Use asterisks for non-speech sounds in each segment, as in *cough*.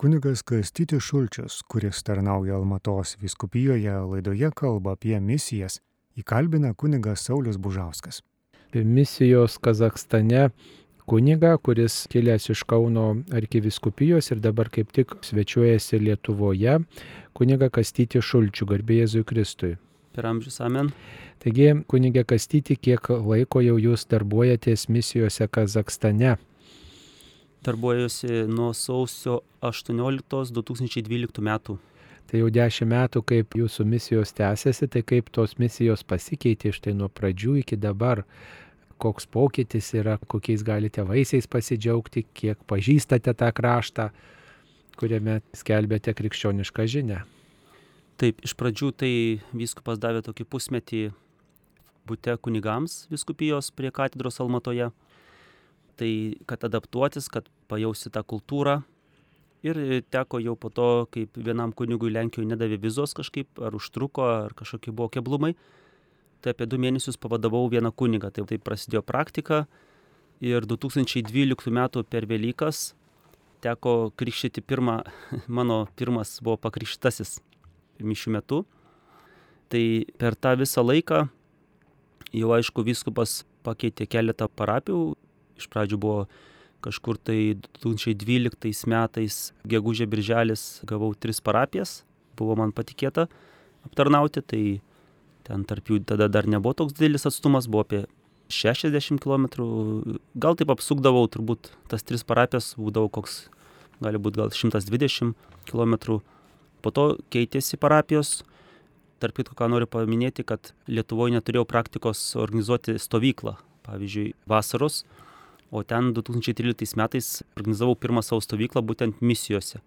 Kunigas Kastytis Šulčius, kuris tarnauja Almatos viskupijoje, laidoje kalba apie misijas, įkalbina kunigas Saulis Bužauskas. Misijos Kazakstane kunigą, kuris kilęs iš Kauno arkiviskupijos ir dabar kaip tik svečiuojasi Lietuvoje, kunigą Kastytį Šulčių, garbė Jėzui Kristui. Per amžius amen. Taigi, kunigė Kastyti, kiek laiko jau jūs darbuojatės misijose Kazakstane? Darbuojuosi nuo sausio 18-2012 metų. Tai jau dešimt metų, kaip jūsų misijos tęsiasi, tai kaip tos misijos pasikeitė štai nuo pradžių iki dabar, koks pokytis yra, kokiais galite vaisiais pasidžiaugti, kiek pažįstate tą kraštą, kuriame skelbėte krikščionišką žinę. Taip, iš pradžių tai viskupas davė tokį pusmetį būte kunigams viskupijos prie katedros Almatoje. Tai kad adaptuotis, kad pajausti tą kultūrą. Ir teko jau po to, kaip vienam kunigui Lenkijoje nedavė vizos kažkaip, ar užtruko, ar kažkokie buvo keblumai. Tai apie du mėnesius pavadavau vieną kunigą. Tai, tai prasidėjo praktika. Ir 2012 m. per Velykas teko krikštyti pirmą, *laughs* mano pirmas buvo pakrikštasis mišių metu. Tai per tą visą laiką jau aišku vyskupas pakeitė keletą parapijų. Iš pradžių buvo kažkur tai 2012 metais, gegužė birželis, gavau tris parapijas, buvo man patikėta aptarnauti, tai ten tarp jų tada dar nebuvo toks didelis atstumas, buvo apie 60 km, gal taip apsukdavau, turbūt tas tris parapijas būdavo koks, gali būti gal 120 km. Po to keitėsi parapijos, tarp kitko, ką noriu paminėti, kad Lietuvoje neturėjau praktikos organizuoti stovyklą, pavyzdžiui, vasaros, o ten 2013 metais organizavau pirmą savo stovyklą būtent misijose.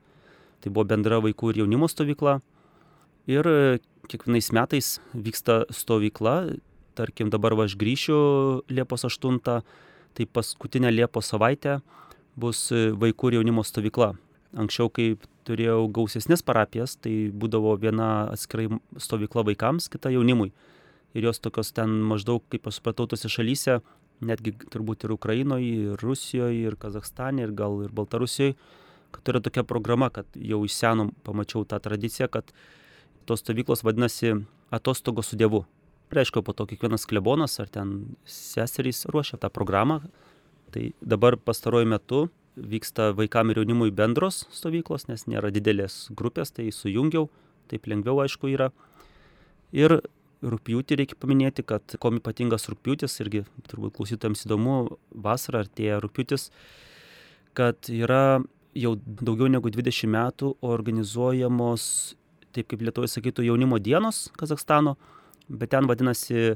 Tai buvo bendra vaikų ir jaunimo stovykla. Ir kiekvienais metais vyksta stovykla, tarkim dabar va aš grįšiu Liepos 8, tai paskutinę Liepos savaitę bus vaikų ir jaunimo stovykla. Anksčiau, kai turėjau gausesnės parapijas, tai būdavo viena atskirai stovykla vaikams, kita jaunimui. Ir jos tokios ten maždaug, kaip aš supratau, tose šalyse, netgi turbūt ir Ukrainoje, ir Rusijoje, ir Kazakstane, ir gal ir Baltarusijoje, kad yra tokia programa, kad jau iš seno pamačiau tą tradiciją, kad tos stovyklos vadinasi atostogos su Dievu. Reiškia, po to kiekvienas klebonas ar ten seserys ruošia tą programą. Tai dabar pastaruoju metu vyksta vaikam ir jaunimui bendros stovyklos, nes nėra didelės grupės, tai sujungiau, taip lengviau aišku yra. Ir rūpjūtį reikia paminėti, kad kom ypatingas rūpjūtis, irgi turbūt klausytojams įdomu, vasara artėja rūpjūtis, kad yra jau daugiau negu 20 metų organizuojamos, taip kaip Lietuvoje sakytų, jaunimo dienos Kazakstano, bet ten vadinasi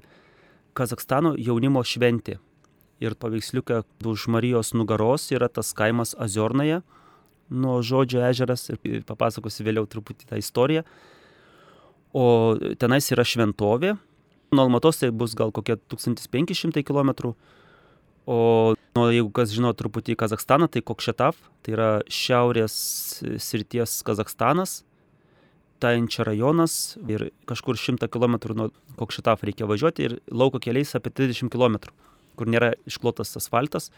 Kazakstano jaunimo šventė ir paveiksliuke už Marijos nugaros yra tas kaimas Aziornaje, nuo žodžio ežeras ir papasakosiu vėliau truputį tą istoriją. O tenais yra šventovė, nuo Almatos tai bus gal kokie 1500 km, o nu, jeigu kas žino truputį Kazakstaną, tai Kokšetav, tai yra šiaurės srities Kazakstanas, Tainčia rajonas ir kažkur 100 km nuo Kokšetav reikia važiuoti ir lauko keliais apie 30 km kur nėra išklotas asfaltas,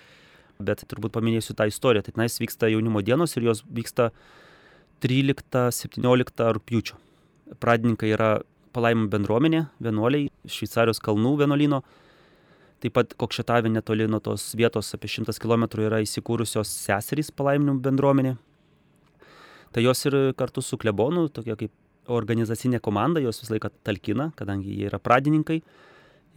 bet turbūt paminėsiu tą istoriją. Tai tenais vyksta jaunimo dienos ir jos vyksta 13-17 rūpjūčio. Pradininkai yra palaimų bendruomenė, vienuoliai, Šveicarijos kalnų vienuolino. Taip pat Kokšetavė netoli nuo tos vietos apie 100 km yra įsikūrusios seserys palaiminų bendruomenė. Tai jos ir kartu su klebonu, tokia kaip organizacinė komanda, jos visą laiką talkina, kadangi jie yra pradininkai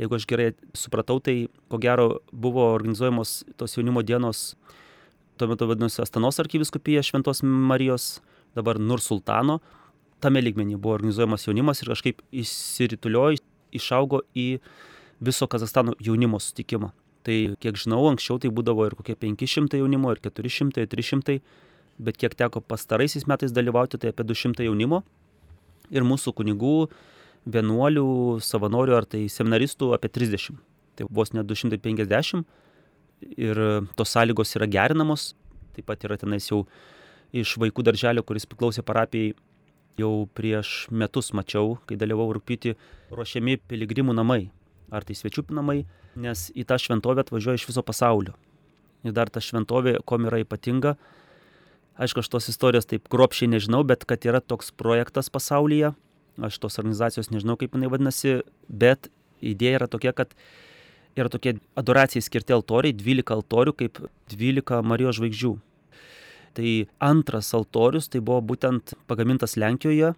jeigu aš gerai supratau, tai ko gero buvo organizuojamos tos jaunimo dienos, tuo metu vadinosi Astanos arkiviskupija Šventos Marijos, dabar Nursultano. Tame lygmenį buvo organizuojamas jaunimas ir kažkaip įsirituliojo, išaugo į viso Kazastano jaunimo sutikimą. Tai kiek žinau, anksčiau tai būdavo ir kokie 500 jaunimo, ir 400, ir 300, bet kiek teko pastaraisiais metais dalyvauti, tai apie 200 jaunimo. Ir mūsų kunigų vienuolių, savanorių ar tai seminaristų apie 30. Tai vos ne 250 ir tos sąlygos yra gerinamos. Taip pat yra tenais jau iš vaikų darželio, kuris priklausė parapijai, jau prieš metus mačiau, kai dalyvau rūpyti, ruošiami piligrimų namai. Ar tai svečių namai, nes į tą šventovę atvažiuoja iš viso pasaulio. Ir dar ta šventovė, kom yra ypatinga, Aišku, aš tos istorijos taip kruopšiai nežinau, bet kad yra toks projektas pasaulyje, aš tos organizacijos nežinau, kaip jinai vadinasi, bet idėja yra tokia, kad yra tokie adoracijai skirti altoriai, 12 altorių kaip 12 Marijos žvaigždžių. Tai antras altorius, tai buvo būtent pagamintas Lenkijoje.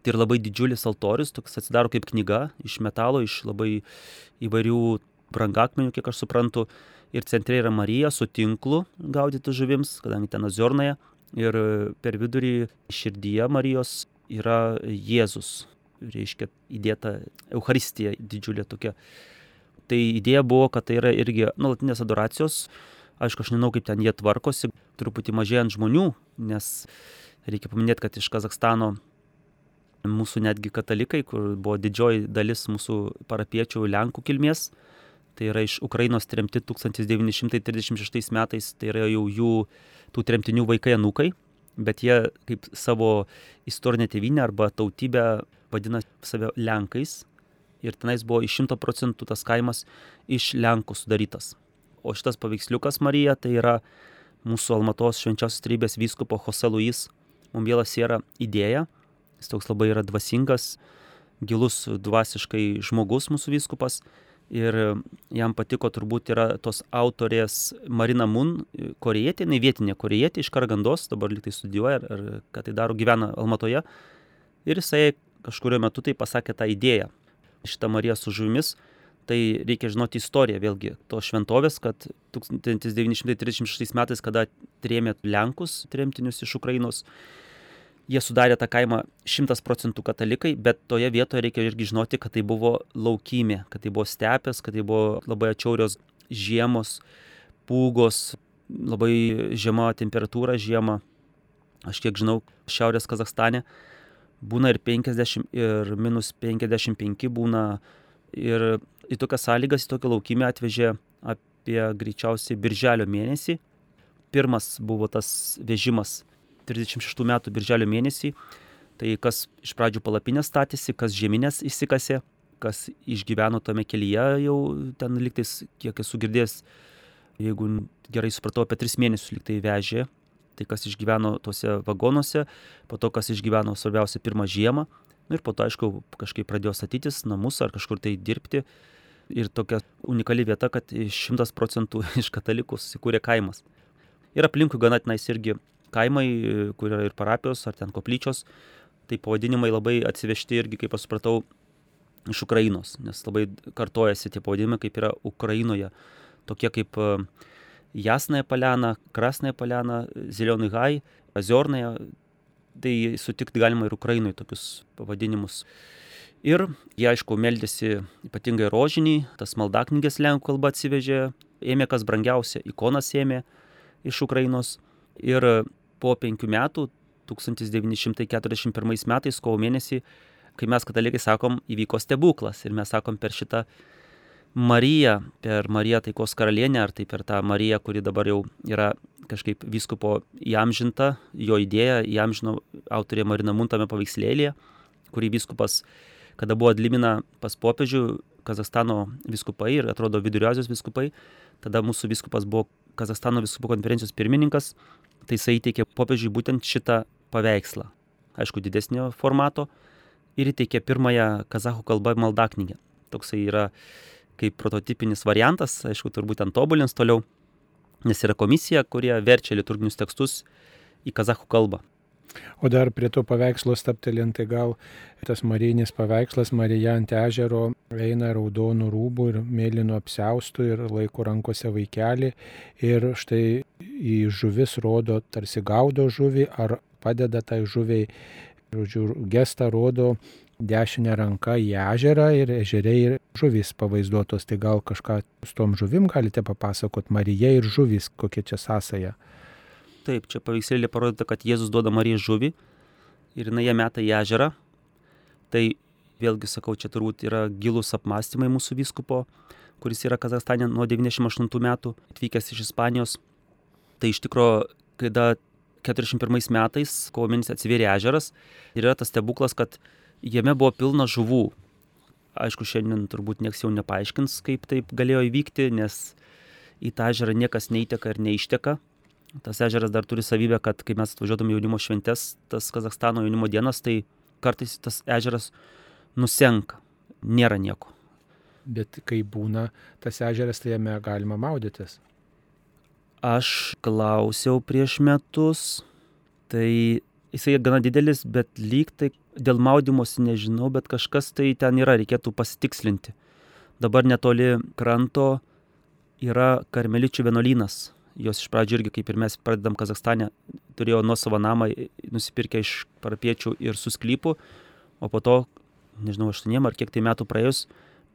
Tai ir labai didžiulis altorius, toks atsidaro kaip knyga, iš metalo, iš labai įvairių brangakmenių, kiek aš suprantu. Ir centre yra Marija su tinklu gaudyti žuvims, kadangi ten azornaja. Ir per vidurį širdyje Marijos yra Jėzus, reiškia įdėta Euharistija didžiulė tokia. Tai idėja buvo, kad tai yra irgi nuolatinės adoracijos. Aišku, aš nežinau, kaip ten jie tvarkosi, truputį mažėjant žmonių, nes reikia paminėti, kad iš Kazakstano mūsų netgi katalikai, kur buvo didžioji dalis mūsų parapiečių Lenkų kilmės, tai yra iš Ukrainos tremti 1936 metais, tai yra jau jų tų tremtinių vaikai anūkai, bet jie kaip savo istorinę tėvynę arba tautybę vadina save Lenkais. Ir tenais buvo iš šimto procentų tas kaimas iš Lenkų sudarytas. O šitas paveiksliukas Marija tai yra mūsų Almatos švenčiausios trybės vyskupo Jose Luis Mumbielas yra idėja. Jis toks labai yra dvasingas, gilus dvasiškai žmogus mūsų vyskupas ir jam patiko turbūt yra tos autorės Marina Mun, korejietė, jinai vietinė korejietė iš Kargandos, dabar liktai studijuoja, ar, ar ką tai daro, gyvena Almatoje. Ir jisai kažkurio metu tai pasakė tą idėją. Šitą Mariją su žuvimis, tai reikia žinoti istoriją vėlgi to šventovės, kad 1936 metais, kada trėmė Lenkus, tremtinius iš Ukrainos, jie sudarė tą kaimą 100 procentų katalikai, bet toje vietoje reikia irgi žinoti, kad tai buvo laukymė, kad tai buvo stepės, kad tai buvo labai atšiaurios žiemos, pūgos, labai žema temperatūra žiemą. Aš kiek žinau, Šiaurės Kazakstane būna ir 50, ir minus 55 būna. Ir į tokias sąlygas, į tokią laukymę atvežė apie greičiausiai birželio mėnesį. Pirmas buvo tas vežimas 36 metų birželio mėnesį. Tai kas iš pradžių palapinės statėsi, kas žieminės įsikasė, kas išgyveno tame kelyje jau ten liktais, kiek esu girdėjęs, jeigu gerai supratau, apie 3 mėnesius liktai vežė. Tai kas išgyveno tuose vagonuose, po to kas išgyveno svarbiausia pirmą žiemą. Nu, ir po to, aišku, kažkaip pradėjo statytis namus ar kažkur tai dirbti. Ir tokia unikali vieta, kad 100 procentų *laughs* iš katalikų susikūrė kaimas. Ir aplinkui gana tenais irgi kaimai, kur yra ir parapijos, ar ten koplyčios, tai pavadinimai labai atsivežti irgi, kaip aš supratau, iš Ukrainos, nes labai kartojasi tie pavadinimai, kaip yra Ukrainoje. Tokie kaip e, Jasnąją Paleną, Krasnąją Paleną, Zilionai Gai, Aziornąją, tai sutikti galima ir Ukrainoje tokius pavadinimus. Ir jie, aišku, meldėsi ypatingai rožinį, tas maldaknygės lenkų kalba atsivežė, ėmė kas brangiausia, ikonas ėmė iš Ukrainos. Ir po penkių metų, 1941 metais, kovo mėnesį, kai mes katalikai sakom, įvyko stebuklas. Ir mes sakom per šitą Mariją, per Mariją taikos karalienę, ar tai per tą Mariją, kuri dabar jau yra kažkaip vyskupo įamžinta, jo idėja įamžino autorė Marina Muntame paveikslėlėje, kurį vyskupas, kada buvo atlimina pas popiežių, Kazastano viskupai ir atrodo Vidurio Azijos viskupai, tada mūsų viskupas buvo Kazastano viskupų konferencijos pirmininkas tai jisai įteikė popiežiui būtent šitą paveikslą, aišku, didesnio formato, ir įteikė pirmąją kazahų kalbą maldaknygę. Toksai yra kaip prototipinis variantas, aišku, turbūt ten tobulins toliau, nes yra komisija, kurie verčia liturginius tekstus į kazahų kalbą. O dar prie to paveikslo staptelint, tai gal tas marijinis paveikslas Marija ant ežero eina raudonų rūbų ir mėlyno apseustų ir laiko rankose vaikelį ir štai į žuvis rodo, tarsi gaudo žuvį ar padeda tai žuviai, žodžiu, gestą rodo dešinę ranką į ežerą ir ežeriai ir žuvys pavaizduotos. Tai gal kažką su tom žuvim galite papasakot, Marija ir žuvys, kokia čia sąsaja. Taip, čia paveikslėlė parodyta, kad Jėzus duoda Marijai žuvį ir jinai ją meta į ežerą. Tai vėlgi sakau, čia turbūt yra gilus apmąstymai mūsų vyskupo, kuris yra Kazakstane nuo 98 metų, atvykęs iš Ispanijos. Tai iš tikrųjų, kada 41 metais, kovo mėnesį atsivėrė ežeras ir yra tas stebuklas, kad jame buvo pilna žuvų. Aišku, šiandien turbūt nieks jau nepaaiškins, kaip taip galėjo įvykti, nes į tą ežerą niekas neįteka ir neišteka Tas ežeras dar turi savybę, kad kai mes atvažiuodam jaunimo šventės, tas Kazakstano jaunimo dienas, tai kartais tas ežeras nusenka, nėra nieko. Bet kai būna tas ežeras, tai jame galima maudytis. Aš klausiau prieš metus, tai jisai gana didelis, bet lyg tai dėl maudimosi nežinau, bet kažkas tai ten yra, reikėtų pasitikslinti. Dabar netoli kranto yra karmeličių vienuolynas. Jos iš pradžių irgi, kaip ir mes pradedam Kazakstane, turėjo nuo savo namą nusipirkę iš parapiečių ir su sklypu, o po to, nežinau, aštuoniem ar kiek tai metų praėjus,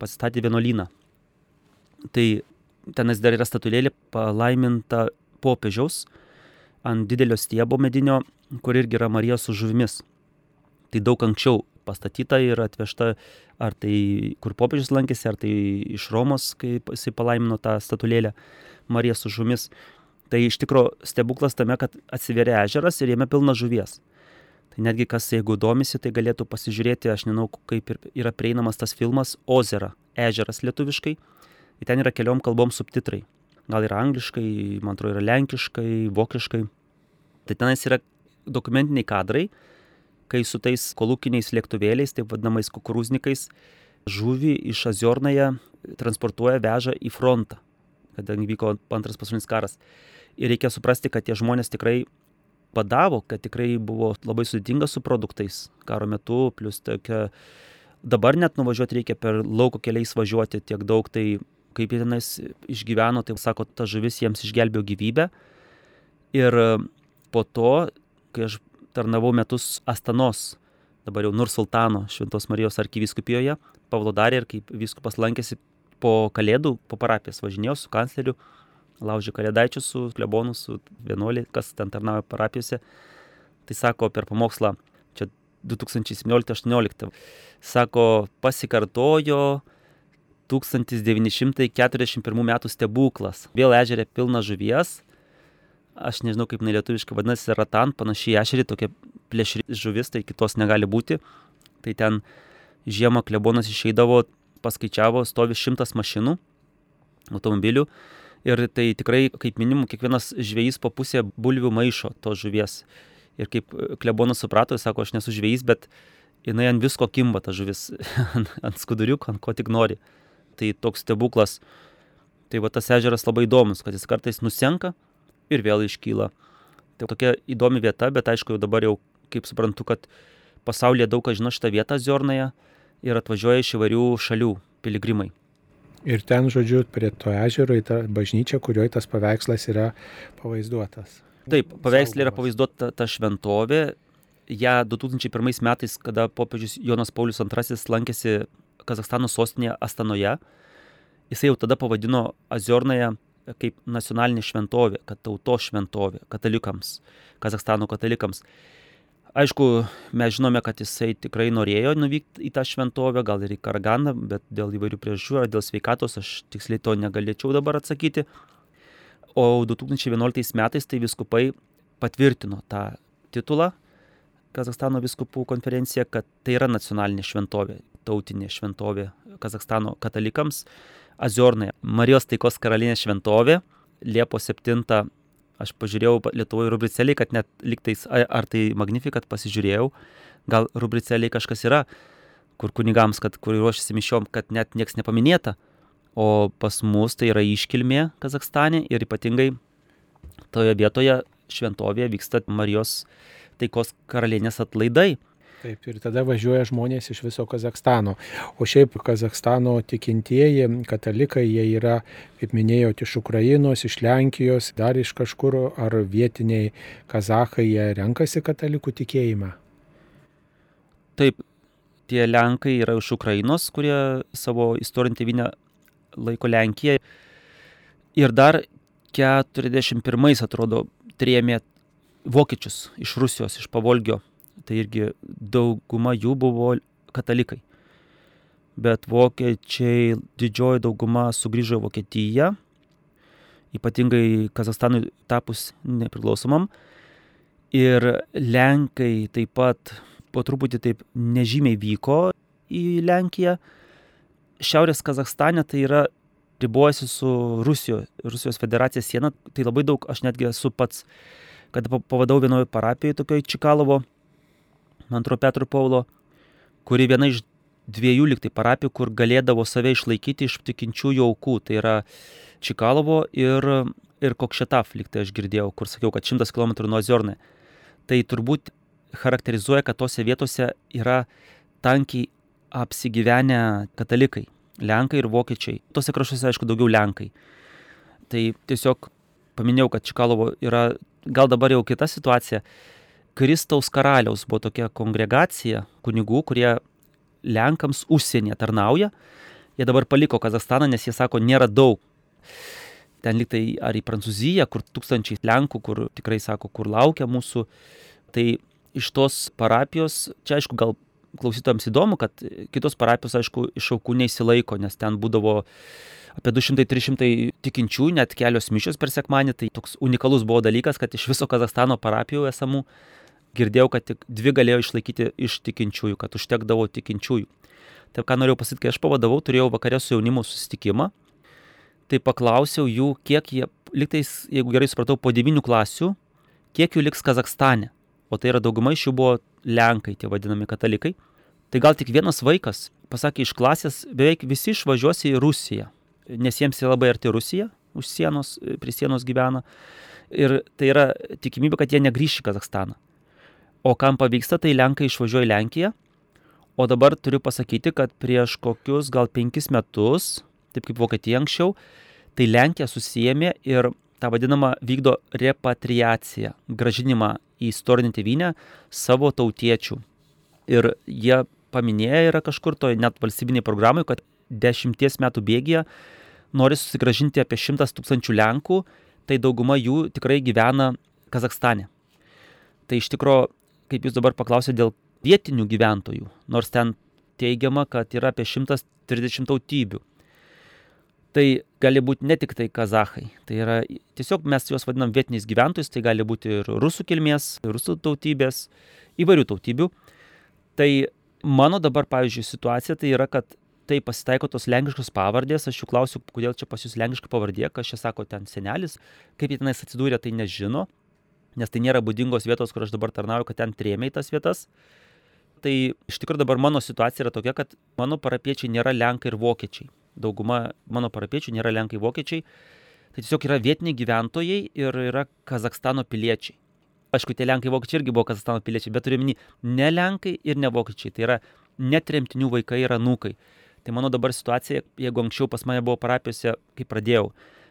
pasistatė vienuolyną. Tai tenas dar yra statulėlė palaiminta popiežiaus ant didelio stiebo medinio, kur irgi yra Marija su žuvimis. Tai daug anksčiau pastatyta ir atvežta, ar tai kur popiežius lankėsi, ar tai iš Romos, kai jisai palaimino tą statulėlę Mariją su žumis. Tai iš tikrųjų stebuklas tame, kad atsiveria ežeras ir jame pilna žuvies. Tai netgi kas, jeigu domisi, tai galėtų pasižiūrėti, aš nežinau, kaip yra prieinamas tas filmas Ozera, ežeras lietuviškai. Ir ten yra keliom kalbom subtitrai. Gal yra angliškai, man atrodo, yra lenkiškai, vokiškai. Tai tenais yra dokumentiniai kadrai, kai su tais kolūkiniais lėktuvėliais, taip vadinamais kukurūznikais, žuvį iš Aziornaje transportuoja, veža į frontą, kadangi vyko antras pasaulinis karas. Ir reikia suprasti, kad tie žmonės tikrai badavo, kad tikrai buvo labai sudėtinga su produktais karo metu, plus tokia, dabar net nuvažiuoti reikia per lauko keliais važiuoti tiek daug, tai kaip jie tenais išgyveno, tai sako, ta žuvis jiems išgelbėjo gyvybę. Ir po to, kai aš tarnavau metus Astanos, dabar jau Nursultano Šventos Marijos arkiviskupijoje, Pavlodarė ir kaip viskupas lankėsi po kalėdų, po parapijas važinėjau su kancleriu, laužė kalėdaičius su klebonu, su vienuolį, kas ten tarnauja parapijose. Tai sako per pamokslą, čia 2017-2018, sako, pasikartojo 1941 metų stebuklas. Vėl ežerė pilna žuvies, aš nežinau kaip nelietuviškai vadinasi, ratan, panašiai ešerį, tokia plėšri žuvis, tai kitos negali būti. Tai ten žiemą klebonas išeidavo, paskaičiavo, stovi šimtas mašinų, automobilių. Ir tai tikrai, kaip minimum, kiekvienas žvėjys po pusę bulvių maišo tos žuvies. Ir kaip klebonas suprato, jis sako, aš nesu žvėjys, bet jinai ant visko kimba ta žuvis, *laughs* ant skuduriukų, ant ko tik nori. Tai toks stebuklas. Tai va tas ežeras labai įdomus, kad jis kartais nusenka, ir vėl iškyla. Tai tokia įdomi vieta, bet aišku, jau dabar jau, kaip suprantu, kad pasaulyje daug kas žino šitą vietą Ziornoje ir atvažiuoja iš įvairių šalių piligrimai. Ir ten, žodžiu, prie to ežero į tą bažnyčią, kurioje tas paveikslas yra pavaizduotas. Taip, paveikslė yra pavaizduota ta šventovė. Ja 2001 metais, kada popiežius Jonas Paulius II lankėsi Kazakstano sostinėje Astanoje, jisai jau tada pavadino Aziornąją kaip nacionalinė šventovė, kad tautos šventovė katalikams, Kazakstano katalikams. Aišku, mes žinome, kad jisai tikrai norėjo nuvykti į tą šventovę, gal ir į Karaganą, bet dėl įvairių priežasčių ar dėl sveikatos aš tiksliai to negalėčiau dabar atsakyti. O 2011 metais tai viskupai patvirtino tą titulą Kazakstano viskupų konferencija, kad tai yra nacionalinė šventovė, tautinė šventovė Kazakstano katalikams Aziornai, Marijos taikos karalienės šventovė, Liepos 7 aš pažiūrėjau Lietuvoje rubriceliai, kad net liktais, ar tai Magnifikat pasižiūrėjau, gal rubriceliai kažkas yra, kur kunigams, kad kur ruošiasi mišiom, kad net nieks nepaminėta, o pas mus tai yra iškilmė Kazakstane ir ypatingai toje vietoje šventovėje vyksta Marijos taikos karalienės atlaidai. Taip, ir tada važiuoja žmonės iš viso Kazakstano. O šiaip Kazakstano tikintieji, katalikai, jie yra, kaip minėjote, iš Ukrainos, iš Lenkijos, dar iš kažkur, ar vietiniai kazahai, jie renkasi katalikų tikėjimą. Taip, tie Lenkai yra iš Ukrainos, kurie savo istorinį tėvynę laiko Lenkiją. Ir dar 41 atrodo trėmė vokiečius iš Rusijos, iš Pavolgio tai irgi dauguma jų buvo katalikai. Bet vokiečiai didžioji dauguma sugrįžo į Vokietiją, ypatingai Kazakstanui tapus nepriklausomam. Ir Lenkai taip pat po truputį taip nežymiai vyko į Lenkiją. Šiaurės Kazakstane tai yra ribojasi su Rusijos, Rusijos federacija siena, tai labai daug, aš netgi esu pats, kad pavadau vienoje parapijoje, tokioje Čikalovo, man atrodo, Petro Paulo, kuri viena iš dviejų liktai parapijų, kur galėdavo save išlaikyti iš tikinčiųjų aukų. Tai yra Čikalovo ir, ir Kokšetaf, liktai aš girdėjau, kur sakiau, kad 100 km nuo Ziorne. Tai turbūt charakterizuoja, kad tose vietose yra tankiai apsigyvenę katalikai. Lenkai ir vokiečiai. Tose kraštuose, aišku, daugiau Lenkai. Tai tiesiog paminėjau, kad Čikalovo yra gal dabar jau kita situacija. Kristaus karaliaus buvo tokia kongregacija kunigų, kurie Lenkams užsienyje tarnauja. Jie dabar paliko Kazakstaną, nes jie sako, nėra daug. Ten liktai ar į Prancūziją, kur tūkstančiai Lenkų, kur tikrai sako, kur laukia mūsų. Tai iš tos parapijos, čia aišku, gal klausytojams įdomu, kad kitos parapijos, aišku, iš aukų neįsilaiko, nes ten būdavo apie 200-300 tikinčių, net kelios mišios per sekmanį, tai toks unikalus buvo dalykas, kad iš viso Kazakstano parapijų esamų girdėjau, kad tik dvi galėjo išlaikyti iš tikinčiųjų, kad užtekdavo tikinčiųjų. Tai ką norėjau pasakyti, kai aš pavadavau, turėjau vakarė su jaunimu susitikimą, tai paklausiau jų, kiek jie, liktais, jeigu gerai supratau, po 9 klasių, kiek jų liks Kazakstane. O tai yra dauguma iš jų buvo Lenkai, tie vadinami katalikai. Tai gal tik vienas vaikas pasakė iš klasės, beveik visi išvažiuos į Rusiją, nes jiems yra labai arti Rusija, už sienos, prie sienos gyvena. Ir tai yra tikimybė, kad jie negrįš į Kazakstaną. O kam pavyksta, tai Lenkai išvažiuoja į Lenkiją. O dabar turiu pasakyti, kad prieš kokius gal penkis metus, taip kaip Vokietija anksčiau, tai Lenkija susijėmė ir tą vadinamą vykdo repatriaciją, gražinimą į istorinę tėvynę savo tautiečių. Ir jie paminėję yra kažkur toje net valstybiniai programai, kad dešimties metų bėgėje nori susigražinti apie šimtas tūkstančių Lenkų, tai dauguma jų tikrai gyvena Kazakstane. Tai iš tikrųjų kaip jūs dabar paklausėte dėl vietinių gyventojų, nors ten teigiama, kad yra apie 130 tautybių. Tai gali būti ne tik tai kazahai, tai yra tiesiog mes juos vadinam vietiniais gyventojais, tai gali būti ir rusų kilmės, rusų tautybės, įvairių tautybių. Tai mano dabar, pavyzdžiui, situacija tai yra, kad tai pasitaiko tos lenkiškos pavardės, aš jų klausiu, kodėl čia pas jūs lenkiška pavardė, kas čia sako ten senelis, kaip jie tenais atsidūrė, tai nežino, nes tai nėra būdingos vietos, kur aš dabar tarnauju, kad ten trėmė į tas vietas. Tai iš tikrųjų dabar mano situacija yra tokia, kad mano parapiečiai nėra lenkai ir vokiečiai. Dauguma mano parapiečių nėra lenkai vokiečiai. Tai tiesiog yra vietiniai gyventojai ir yra Kazakstano piliečiai. Aišku, tie lenkai vokiečiai irgi buvo Kazakstano piliečiai, bet turiu minį ne lenkai ir ne vokiečiai. Tai yra netremtinių vaikai ir anūkai. Tai mano dabar situacija, jeigu anksčiau pas mane buvo parapijose, kai pradėjau,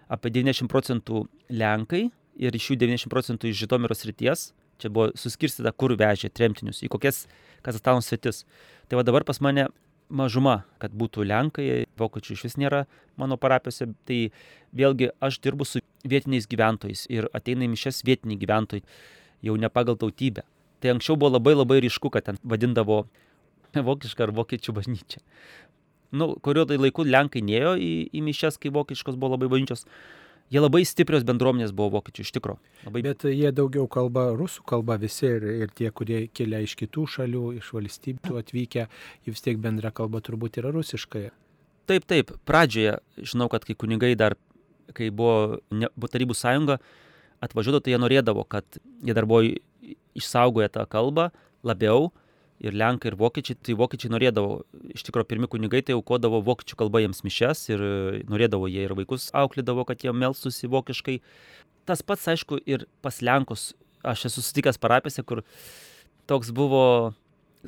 apie 90 procentų lenkai ir iš jų 90 procentų iš Žitomiros ryties. Čia buvo suskirstyta, kur vežė tremtinius, į kokias Kazastano sritis. Tai va dabar pas mane mažuma, kad būtų Lenkai, vokiečių iš vis nėra mano parapijose. Tai vėlgi aš dirbu su vietiniais gyventojais ir ateina į mišes vietiniai gyventojai, jau ne pagal tautybę. Tai anksčiau buvo labai labai ryšku, kad ten vadindavo *laughs* vokišką ar vokiečių bažnyčią. Nu, kurio tai laiku Lenkai nėjo į, į mišes, kai vokiškos buvo labai bažnyčios Jie labai stiprios bendruomenės buvo vokiečių iš tikro. Labai... Bet jie daugiau kalba rusų kalba visi ir, ir tie, kurie kilia iš kitų šalių, iš valstybių atvykę, jų vis tiek bendra kalba turbūt yra rusiškai. Taip, taip. Pradžioje žinau, kad kai kunigai dar, kai buvo, ne, buvo Tarybų sąjunga, atvažiuodavo, tai jie norėdavo, kad jie dar buvo išsaugoję tą kalbą labiau ir lenkai, ir vokiečiai, tai vokiečiai norėdavo, iš tikrųjų pirmi kunigai tai aukodavo vokiečių kalbą jiems mišes ir norėdavo jie ir vaikus auklydavo, kad jie melstusi vokiškai. Tas pats, aišku, ir pas lenkus, aš esu susitikęs parapėse, kur toks buvo,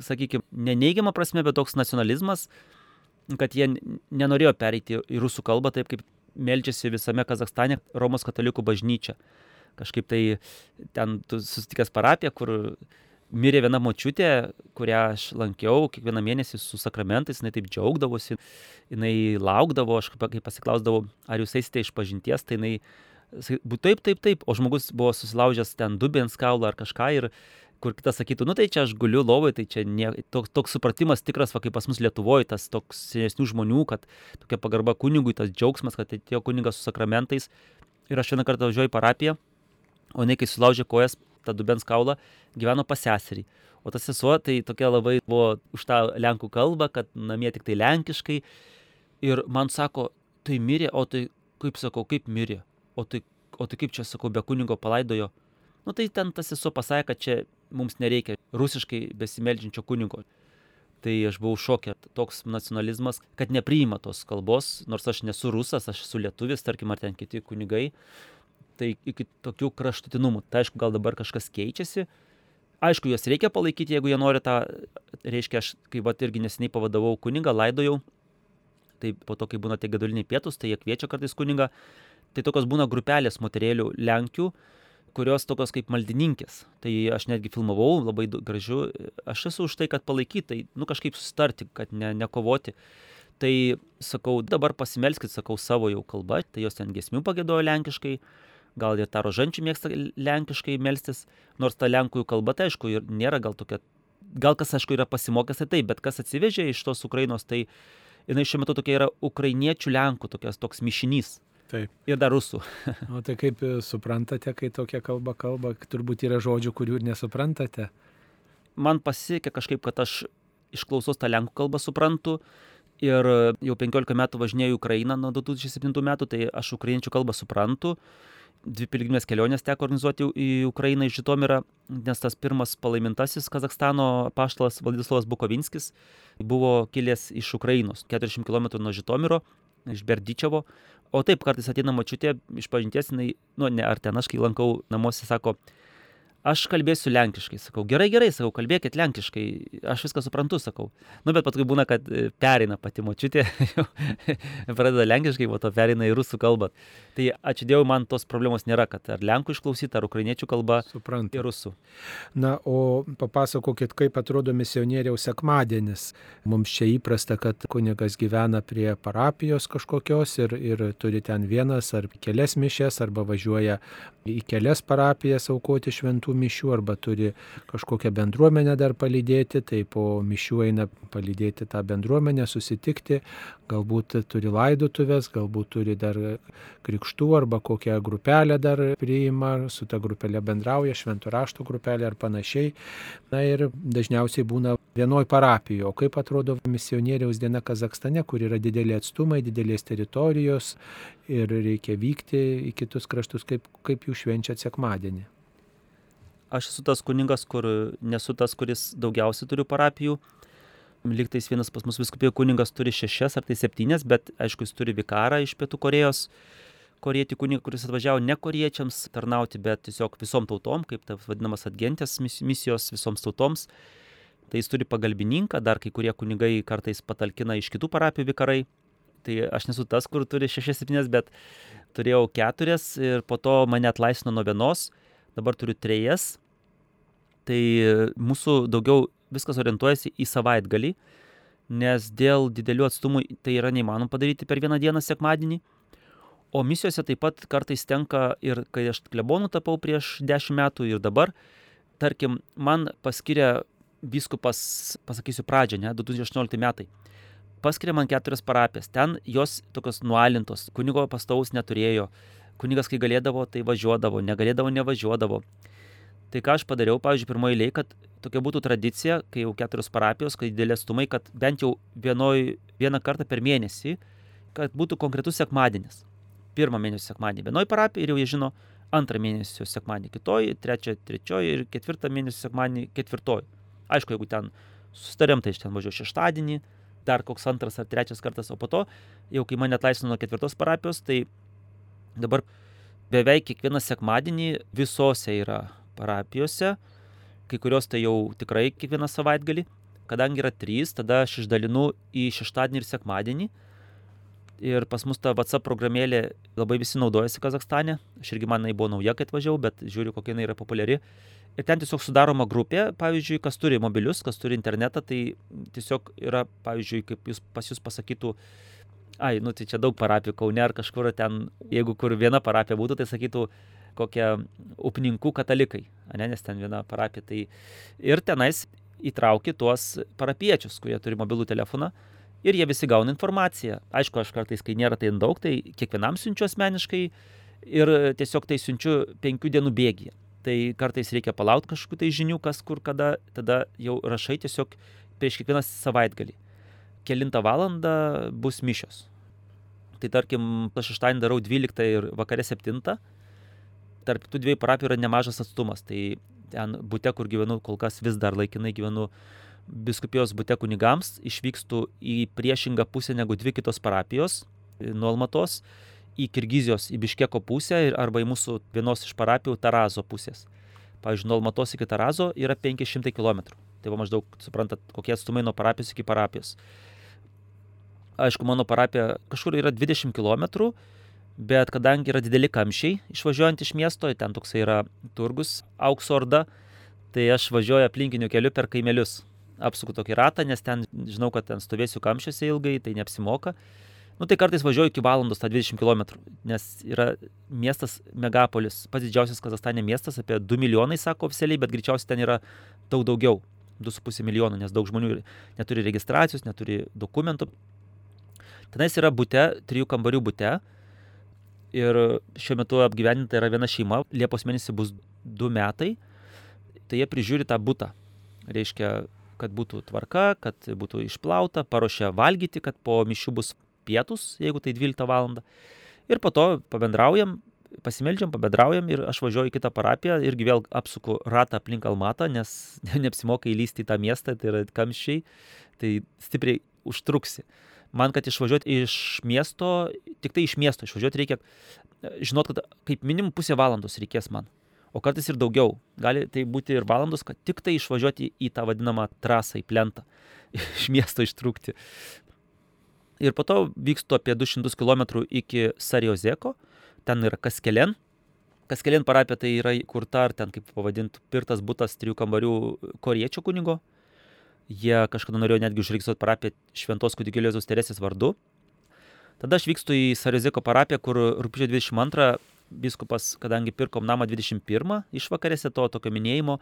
sakykime, neneigiama prasme, bet toks nacionalizmas, kad jie nenorėjo pereiti į rusų kalbą taip, kaip melčiasi visame Kazakstane Romos katalikų bažnyčia. Kažkaip tai ten susitikęs parapiją, kur mirė viena močiutė, kurią aš lankiau kiekvieną mėnesį su sakramentais, jinai taip džiaugdavosi, jinai laukdavo, aš kai pasiklausdavau, ar jūs eisite iš pažinties, tai jinai, taip, taip, taip, o žmogus buvo susilaužęs ten dubens kaulą ar kažką ir kur kitas sakytų, nu tai čia aš guliu lovai, tai čia ne, toks, toks supratimas tikras, va kaip pas mus Lietuvoje, tas toks senesnių žmonių, kad tokia pagarba kunigui, tas džiaugsmas, kad atėjo kunigas su sakramentais. Ir aš vieną kartą važiuoju į parapiją, o jinai kai sulaužė kojas, tą dubens kaulą, gyveno pas seserį. O tas sesuo tai tokia labai buvo už tą lenkų kalbą, kad namie tik tai lenkiškai. Ir man sako, tai mirė, o tai, kaip sakau, kaip mirė, o tai, o tai kaip čia, sakau, be kunigo palaidojo. Nu tai ten tas esu pasakė, kad čia mums nereikia rusiškai besimeldžiančio kunigo. Tai aš buvau šokė, toks nacionalizmas, kad nepriima tos kalbos, nors aš nesu rusas, aš esu lietuvis, tarkim, ar ten kiti kunigai. Tai iki tokių kraštutinumų. Tai aišku, gal dabar kažkas keičiasi, aišku, juos reikia palaikyti, jeigu jie nori tą, reiškia, aš kaip pat irgi neseniai pavadavau kunigą, laidojau, tai po to, kai būna tie gaduliniai pietus, tai jie kviečia kartais kunigą, tai tokios būna grupelės moterėlių Lenkių, kurios tokios kaip maldininkės. Tai aš netgi filmavau, labai gražu, aš esu už tai, kad palaikyti, tai, nu, kažkaip sustarti, kad ne, nekovoti. Tai sakau, dabar pasimelskit, sakau, savo jau kalbą, tai jos ten gesmių pagėdojo lenkiškai, gal ir tą rožančių mėgsta lenkiškai melstis, nors ta lenkų kalba, tai aišku, ir nėra gal tokia, gal kas, aišku, yra pasimokęs, tai taip, bet kas atsivežė iš tos Ukrainos, tai jinai šiuo metu tokia yra ukrainiečių lenkų, tokias, toks mišinys. Taip. Ir dar rusų. *laughs* o tai kaip e, suprantate, kai tokia kalba kalba, turbūt yra žodžių, kurių ir nesuprantate? Man pasiekė kažkaip, kad aš išklausos tą lenkų kalbą suprantu ir jau 15 metų važinėjau į Ukrainą nuo 2007 metų, tai aš ukrainiečių kalbą suprantu dvi piligrimės kelionės teko organizuoti į Ukrainą iš Žitomirą, nes tas pirmas palaimintasis Kazakstano paštalas Vladislavas Bukovinskis buvo kilęs iš Ukrainos, 40 km nuo Žitomiro, iš Berdyčiavo. O taip, kartais ateina mačiutė iš pažinties, jinai, nu, ne, ar ten aš, kai lankau namuose, sako, aš kalbėsiu lenkiškai, sakau, gerai, gerai, sakau, kalbėkit lenkiškai, aš viską suprantu, sakau. Nu, bet paskui būna, kad e, perina pati močiutė, *laughs* pradeda lenkiškai, o to perina į rusų kalbą. Tai ačiū Dievui, man tos problemos nėra, kad ar lenkų išklausyti, ar ukrainiečių kalba Suprantu. ir rusų. Na, o papasakokit, kaip atrodo misionieriaus sekmadienis. Mums čia įprasta, kad kunigas gyvena prie parapijos kažkokios ir, ir turi ten vienas ar kelias mišes, arba važiuoja į kelias parapijas aukoti šventų mišių, arba turi kažkokią bendruomenę dar palydėti, tai po mišių eina palydėti tą bendruomenę, susitikti, galbūt turi laidotuvės, galbūt turi dar krikštų arba kokią grupelę dar priima, su ta grupelė bendrauja, šventų rašto grupelė ar panašiai. Na ir dažniausiai būna vienoj parapijoje. O kaip atrodo misionieriaus diena Kazakstane, kur yra dideli atstumai, didelės teritorijos ir reikia vykti į kitus kraštus, kaip, kaip jūs švenčiat sekmadienį? Aš esu tas kuningas, kur nesu tas, kuris daugiausiai turiu parapijų. Liktais vienas pas mus viskupijų kuningas turi šešias ar tai septynias, bet aišku, jis turi vikarą iš Pietų Korejos, korietį kunigą, kuris atvažiavo ne koriečiams tarnauti, bet tiesiog visom tautom, kaip tai vadinamas atgentės misijos visoms tautoms. Tai jis turi pagalbininką, dar kai kurie kunigai kartais patalkina iš kitų parapijų vikarai. Tai aš nesu tas, kur turi šešias, septynias, bet turėjau keturias ir po to mane atlaisvino nuo vienos dabar turiu trejas. Tai mūsų daugiau viskas orientuojasi į savaitgalį, nes dėl didelių atstumų tai yra neįmanoma padaryti per vieną dieną sekmadienį. O misijose taip pat kartais tenka ir kai aš klebonų tapau prieš dešimt metų ir dabar, tarkim, man paskiria viskupas, pasakysiu pradžią, ne, 2018 metai. Paskiria man keturias parapijas. Ten jos tokios nualintos, kunigo pastaus neturėjo, kunigas, kai galėdavo, tai važiuodavo, negalėdavo, nevažiuodavo. Tai ką aš padariau, pavyzdžiui, pirmoji eilė, kad tokia būtų tradicija, kai jau keturios parapijos, kai didelės stumai, kad bent jau vienoj, vieną kartą per mėnesį, kad būtų konkretus sekmadienis. Pirmą mėnesio sekmadienį vienoje parapijoje ir jau jie žino antrą mėnesio sekmadienį kitoje, trečią trečioje ir ketvirtą mėnesio sekmadienį ketvirtoje. Aišku, jeigu ten sustarėm, tai iš ten važiuoju šeštadienį, dar koks antras ar trečias kartas, o po to, jau kai mane atlaisvino nuo ketvirtos parapijos, tai Dabar beveik kiekvieną sekmadienį visose yra parapijose, kai kurios tai jau tikrai kiekvieną savaitgalį. Kadangi yra trys, tada aš išdalinu į šeštadienį ir sekmadienį. Ir pas mus ta WhatsApp programėlė labai visi naudojasi Kazakstane. Aš irgi man jinai buvo nauja, kai atvažiavau, bet žiūriu, kokia jinai yra populiari. Ir ten tiesiog sudaroma grupė, pavyzdžiui, kas turi mobilius, kas turi internetą, tai tiesiog yra, pavyzdžiui, kaip jūs pas jūs pasakytų, ai, nu tai čia daug parapijų Kaune ar kažkur ten, jeigu kur viena parapija būtų, tai sakytų kokie upninkų katalikai, ne, nes ten viena parapija. Tai ir tenais įtrauki tuos parapiečius, kurie turi mobilų telefoną ir jie visi gauna informaciją. Aišku, aš kartais, kai nėra tai daug, tai kiekvienam siunčiu asmeniškai ir tiesiog tai siunčiu penkių dienų bėgyje. Tai kartais reikia palaukti kažkokių tai žinių, kas kur kada, tada jau rašai tiesiog prieš kiekvieną savaitgalį kelintą valandą bus mišios. Tai tarkim, aš šeštadienį darau 12 ir vakare 7. Tarp tų dviejų parapijų yra nemažas atstumas. Tai ten būte, kur gyvenu, kol kas vis dar laikinai gyvenu biskupijos būte kunigams, išvykstu į priešingą pusę negu dvi kitos parapijos nuo Almatos, į Kirgizijos, į Biškeko pusę ir arba į mūsų vienos iš parapijų Tarazo pusės. Pavyzdžiui, nuo Almatos iki Tarazo yra 500 km. Tai va maždaug, suprantat, kokie atstumai nuo parapijos iki parapijos. Aišku, mano parapija kažkur yra 20 km, bet kadangi yra dideli kamščiai išvažiuojant iš miesto, ten toksai yra turgus, aukso orda, tai aš važiuoju aplinkiniu keliu per kaimelius. Apsuku tokį ratą, nes ten žinau, kad ten stovėsiu kamščiuose ilgai, tai neapsimoka. Nu tai kartais važiuoju iki valandos tą 20 km, nes yra miestas megapolis, pats didžiausias Kazastane miestas, apie 2 milijonai, sako oficialiai, bet greičiausiai ten yra daug daugiau, 2,5 milijonų, nes daug žmonių neturi registracijos, neturi dokumentų. Tenais yra būte, trijų kambarių būte, ir šiuo metu apgyvendinta yra viena šeima, Liepos mėnesį bus du metai, tai jie prižiūri tą būtą. Reiškia, kad būtų tvarka, kad būtų išplauta, paruošia valgyti, kad po mišių bus pietus, jeigu tai 12 val. Ir po to pabendraujam, pasimeldžiam, pabendraujam ir aš važiuoju į kitą parapiją irgi vėl apsuku ratą aplink Almatą, nes *laughs* neapsimoka įlysti į tą miestą, tai yra kamščiai, tai stipriai užtruksi man, kad išvažiuoti iš miesto, tik tai iš miesto išvažiuoti reikia, žinot, kad kaip minimum pusę valandos reikės man. O kartais ir daugiau. Gali tai būti ir valandos, kad tik tai išvažiuoti į tą vadinamą trasą, į plentą, *laughs* iš miesto ištrūkti. Ir po to vykstu apie 200 km iki Sariozeko, ten yra Kaskelen. Kaskelen parapija tai yra įkurta, ar ten kaip pavadintų, pirtas būtas trijų kambarių koriečio kunigo, Jie kažkada norėjo netgi užregistruoti parapiją Šventos kūdikėlio Jėzaus Teresės vardu. Tada aš vykstu į Sariziko parapiją, kur rūpiučio 22 biskupas, kadangi pirkom namą 21 išvakarėse to tokio minėjimo,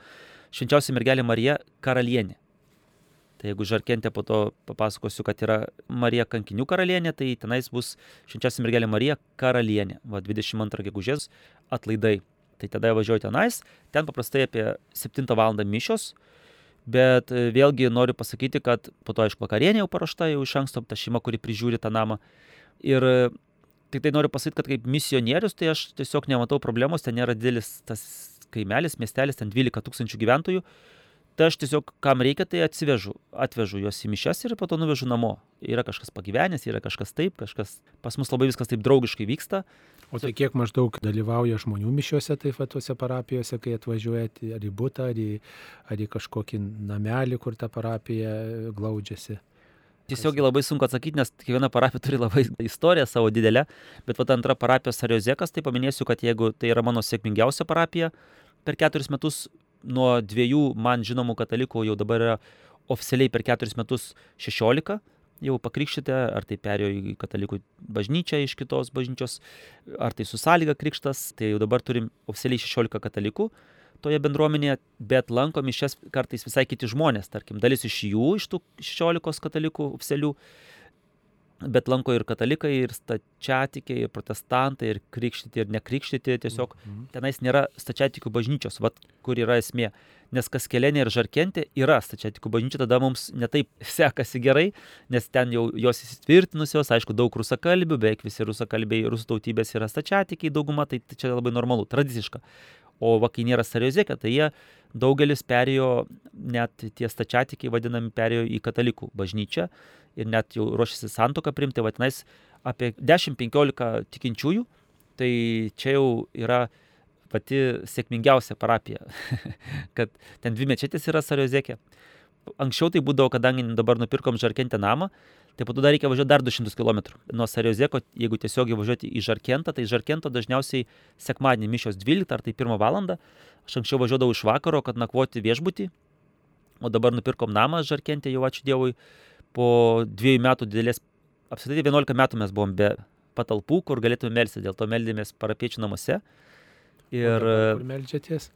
švenčiausia mergelė Marija karalienė. Tai jeigu žarkentė po to papasakosiu, kad yra Marija kankinių karalienė, tai tenais bus švenčiausia mergelė Marija karalienė. Va 22 gegužės atlaidai. Tai tada važiuoju tenais, ten paprastai apie 7 val. mišios, Bet e, vėlgi noriu pasakyti, kad po to, aišku, vakarienė jau paruošta, jau iš anksto ta šeima, kuri prižiūri tą namą. Ir e, tik tai noriu pasakyti, kad kaip misionierius, tai aš tiesiog nematau problemos, ten nėra didelis tas kaimelis, miestelis, ten 12 tūkstančių gyventojų. Tai aš tiesiog, kam reikia, tai atsivežu, atvežu juos į mišes ir po to nuvežu namo. Yra kažkas pagyvenęs, yra kažkas taip, kažkas pas mus labai viskas taip draugiškai vyksta. O tai kiek maždaug dalyvauja žmonių mišiuose taip pat tuose parapijose, kai atvažiuojat ar į būtą, ar į, ar į kažkokį namelį, kur ta parapija glaudžiasi? Tiesiog labai sunku atsakyti, nes kiekviena parapija turi labai istoriją savo didelę, bet vat antra parapija Sariozekas, tai paminėsiu, kad jeigu tai yra mano sėkmingiausia parapija per keturis metus, nuo dviejų man žinomų katalikų jau dabar yra oficialiai per keturis metus šešiolika jau pakrikštyti, ar tai perėjo į katalikų bažnyčią iš kitos bažnyčios, ar tai su sąlyga krikštas, tai jau dabar turim oficialiai 16 katalikų toje bendruomenėje, bet lanko mišes kartais visai kiti žmonės, tarkim, dalis iš jų, iš tų 16 katalikų oficialių, bet lanko ir katalikai, ir stačiatikiai, ir protestantai, ir krikštyti, ir nekrikštyti, tiesiog mhm. tenais nėra stačiatikių bažnyčios, vat, kur yra esmė. Nes kas kelenė ir žarkentė yra stačiatikų bažnyčia, tada mums netaip *laughs* sekasi gerai, nes ten jau jos įsitvirtinusios, aišku, daug rusakalbių, beveik visi rusakalbiai, rusų tautybės yra stačiatikiai, dauguma, tai čia labai normalu, tradiciška. O va, kai nėra Sariozekė, tai jie daugelis perėjo, net tie stačiatikiai vadinami, perėjo į katalikų bažnyčią ir net jau ruošiasi santoką primti, vadinais apie 10-15 tikinčiųjų, tai čia jau yra pati sėkmingiausia parapija, *laughs* kad ten dvi mečetės yra Sariozekė. Anksčiau tai būdavo, kadangi dabar nupirkom Žarkentę namą, tai po to dar reikia važiuoti dar 200 km. Nuo Sariozeko, jeigu tiesiog važiuoti į Žarkentą, tai Žarkento dažniausiai sekmadienį mišios 12 ar tai 1 val. Aš anksčiau važiuodavau iš vakaro, kad nakvoti viešbutį, o dabar nupirkom namą Žarkentę, jau ačiū Dievui, po dviejų metų didelės, apsitai 11 metų mes buvom be patalpų, kur galėtume melsti, dėl to meldėmės parapiečių namuose. Ir... Kur melžiatės?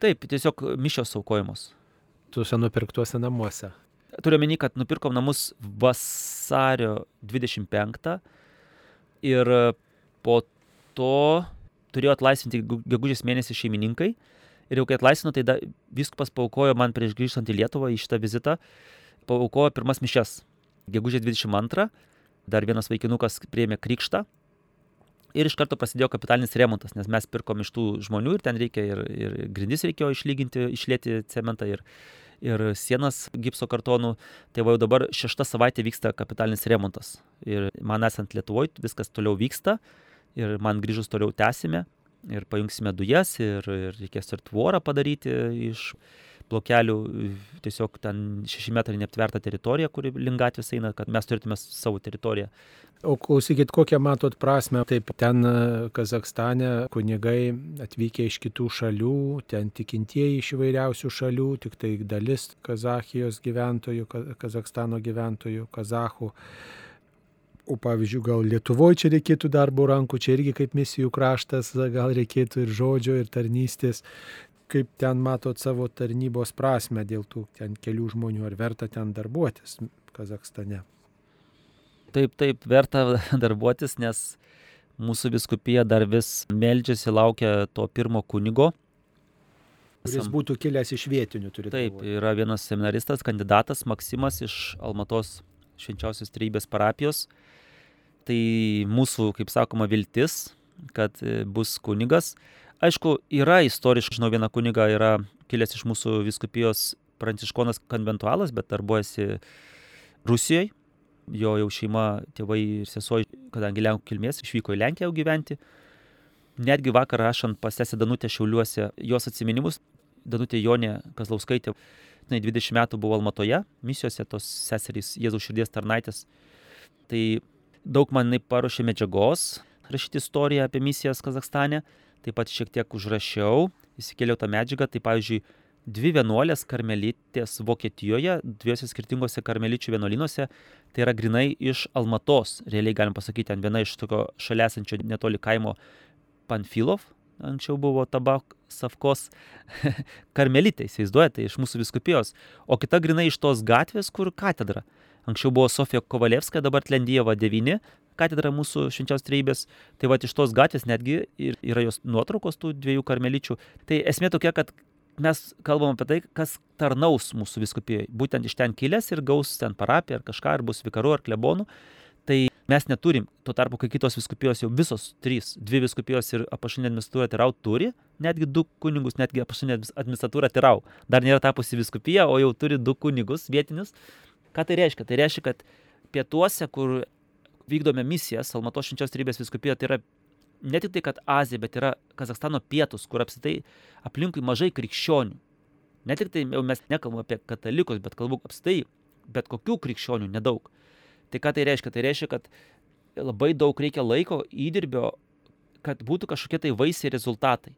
Taip, tiesiog mišios aukojamos. Tuose nupirktuose namuose. Turiu meni, kad nupirkom namus vasario 25 ir po to turėjo atlaisvinti gegužės mėnesį šeimininkai. Ir jau kai atlaisvino, tai da, viskupas paukojo man prieš grįžtant į Lietuvą į šitą vizitą, paukojo pirmas mišes. Gegužės 22 dar vienas vaikinukas priėmė krikštą. Ir iš karto prasidėjo kapitalinis remontas, nes mes pirkom iš tų žmonių ir ten reikia ir, ir grindis reikėjo išlyginti, išlėti cementą ir, ir sienas gipso kartonų. Tai va jau dabar šešta savaitė vyksta kapitalinis remontas. Ir man esant Lietuvoje viskas toliau vyksta ir man grįžus toliau tęsime ir pajungsime dujas ir, ir reikės ir tvorą padaryti iš blokelių, tiesiog ten šeši metrai neaptverta teritorija, kuri link gatvės eina, kad mes turėtume savo teritoriją. O klausykit, kokią matot prasme, taip ten e, Kazakstane kunigai atvykę iš kitų šalių, ten tikintieji iš įvairiausių šalių, tik tai dalis Kazachijos gyventojų, Kazakstano gyventojų, Kazachų. O pavyzdžiui, gal Lietuvoje čia reikėtų darbo rankų, čia irgi kaip misijų kraštas, gal reikėtų ir žodžio, ir tarnystės. Kaip ten matot savo tarnybos prasme dėl tų ten kelių žmonių, ar verta ten darbuotis Kazakstane? Taip, taip, verta *laughs* darbuotis, nes mūsų viskupija dar vis meldžiasi, laukia to pirmo kunigo. Kuris būtų kilęs iš vietinių, turite. Taip, galvoti. yra vienas seminaristas, kandidatas Maksimas iš Almatos švenčiausios trybės parapijos tai mūsų, kaip sakoma, viltis, kad e, bus kunigas. Aišku, yra istoriškai, žinau, viena kuniga yra kilęs iš mūsų viskupijos pranciškonas konventualas, bet darbuojasi Rusijoje. Jo jau šeima, tėvai ir sesuo, kadangi Lenkų kilmės, išvyko į Lenkiją jau gyventi. Netgi vakar rašant pas sesę Danutę Šiauliuose jos atsiminimus, Danutė Jonė Kazlauskaitė, jinai 20 metų buvo Almatoje, misijose tos seserys Jėzaus širdies tarnaitės. Tai daug man jinai paruošė medžiagos rašyti istoriją apie misijas Kazakstane, taip pat šiek tiek užrašiau, įsikėliau tą medžiagą, tai pavyzdžiui, dvi vienuolės karmelitės Vokietijoje, dviejose skirtingose karmeličių vienuolynuose, tai yra grinai iš Almatos, realiai galim pasakyti, ten viena iš tokio šalia esančio netoli kaimo Panfilov, anksčiau buvo tabak Savkos *laughs* karmelitė, įsivaizduojate, iš mūsų viskupijos, o kita grinai iš tos gatvės, kur katedra. Anksčiau buvo Sofija Kovalevska, dabar Tlendyjeva 9, katedra mūsų švenčiaus treibės. Tai va iš tos gatvės netgi yra jos nuotraukos tų dviejų karmeličių. Tai esmė tokia, kad mes kalbam apie tai, kas tarnaus mūsų viskupijai. Būtent iš ten kilęs ir gaus ten parapiją ar kažką, ar bus vikaru ar klebonu. Tai mes neturim, tuo tarpu, kai kitos viskupijos jau visos trys, dvi viskupijos ir apašinė administratūra Tirau turi, netgi du kunigus, netgi apašinė administratūra Tirau. Dar nėra tapusi viskupija, o jau turi du kunigus vietinius. Ką tai reiškia? Tai reiškia, kad pietuose, kur vykdome misijas, Almato švenčios trybės viskupija, tai yra ne tik tai, kad Azija, bet yra Kazakstano pietus, kur apsitai aplinkui mažai krikščionių. Ne tik tai jau mes nekalbame apie katalikus, bet kalbu apsitai bet kokių krikščionių nedaug. Tai ką tai reiškia? Tai reiškia, kad labai daug reikia laiko, įdirbio, kad būtų kažkokie tai vaisiai rezultatai.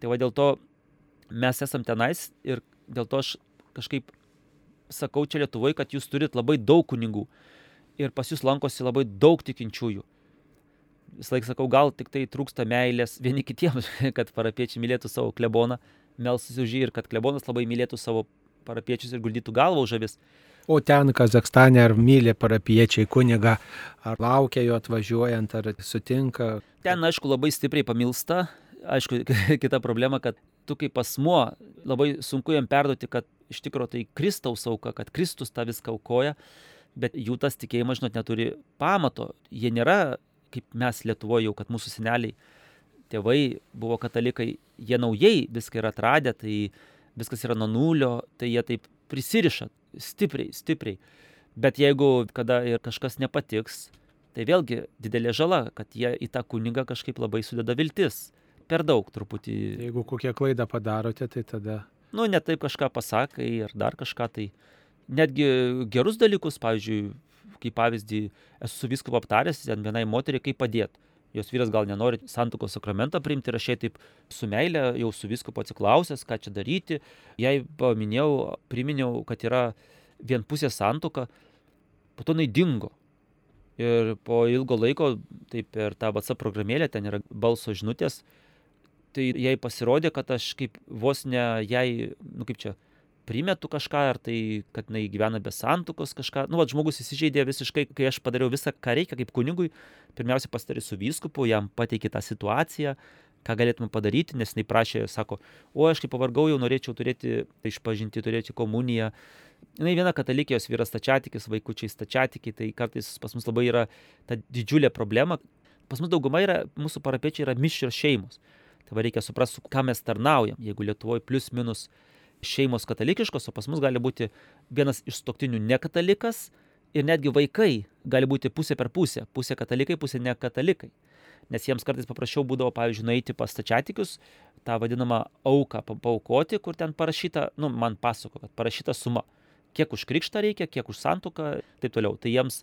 Tai va dėl to mes esam tenais ir dėl to aš kažkaip sakau čia Lietuvoje, kad jūs turit labai daug kunigų ir pas jūs lankosi labai daug tikinčiųjų. Visą laiką sakau, gal tik tai trūksta meilės vieni kitiems, *laughs* kad parapiečiai mylėtų savo kleboną, melsis už jį ir kad klebonas labai mylėtų savo parapiečius ir guldytų galvą už avis. O ten Kazakstane ar myli parapiečiai kuniga, ar laukia jo atvažiuojant, ar sutinka? Ten, aišku, labai stipriai pamilsta. Aišku, *laughs* kita problema, kad tu kaip asmuo labai sunku jam perduoti, kad iš tikrųjų tai Kristaus auka, kad Kristus tą viską aukoja, bet jų tas tikėjimas, žinot, neturi pamato. Jie nėra kaip mes Lietuvoje jau, kad mūsų seneliai, tėvai buvo katalikai, jie naujai viską yra atradę, tai viskas yra nuo nulio, tai jie taip prisiriša stipriai, stipriai. Bet jeigu kada ir kažkas nepatiks, tai vėlgi didelė žala, kad jie į tą kunigą kažkaip labai sudeda viltis. Per daug truputį. Jeigu kokią klaidą padarote, tai tada nu, ne taip kažką pasakai ir dar kažką tai. Netgi gerus dalykus, pavyzdžiui, kaip pavyzdį, esu su viskupu aptaręs ten vienai moteriai, kaip padėti. Jos vyras gal nenori santukos sakramentą priimti ir aš jai taip su meilė jau su viskupu atsiklausęs, ką čia daryti. Jai paminėjau, priminiau, kad yra vienpusė santuoka, po to jinai dingo. Ir po ilgo laiko, taip per tą WhatsApp programėlę, ten yra balso žinutės, tai jai pasirodė, kad aš kaip vos ne jai, nu kaip čia, primetu kažką, ar tai, kad jinai gyvena be santukos kažką. Nu, va, žmogus įsižeidė visiškai, kai aš padariau visą, ką reikia kaip kunigui. Pirmiausia, pasitarė su vyskupu, jam pateikė tą situaciją, ką galėtume padaryti, nes jinai prašė, sako, o aš kaip pavargau, jau norėčiau turėti išpažinti, turėti komuniją. jinai viena katalikė, jos vyras stačiatikis, vaikučiai stačiatikiai, tai kartais pas mus labai yra ta didžiulė problema. Pas mus dauguma yra, mūsų parapiečiai yra mišrios šeimos. Tai reikia suprasti, ką mes tarnaujam. Jeigu Lietuvoje plus minus šeimos katalikiškos, o pas mus gali būti vienas iš stoktinių nekatalikas ir netgi vaikai gali būti pusė per pusę. Pusė katalikai, pusė nekatalikai. Nes jiems kartais paprasčiau būdavo, pavyzdžiui, nueiti pas stačiatikius, tą vadinamą auką paukoti, kur ten parašyta, nu, man pasako, kad parašyta suma kiek už krikštą reikia, kiek už santuoką, taip toliau. Tai jiems,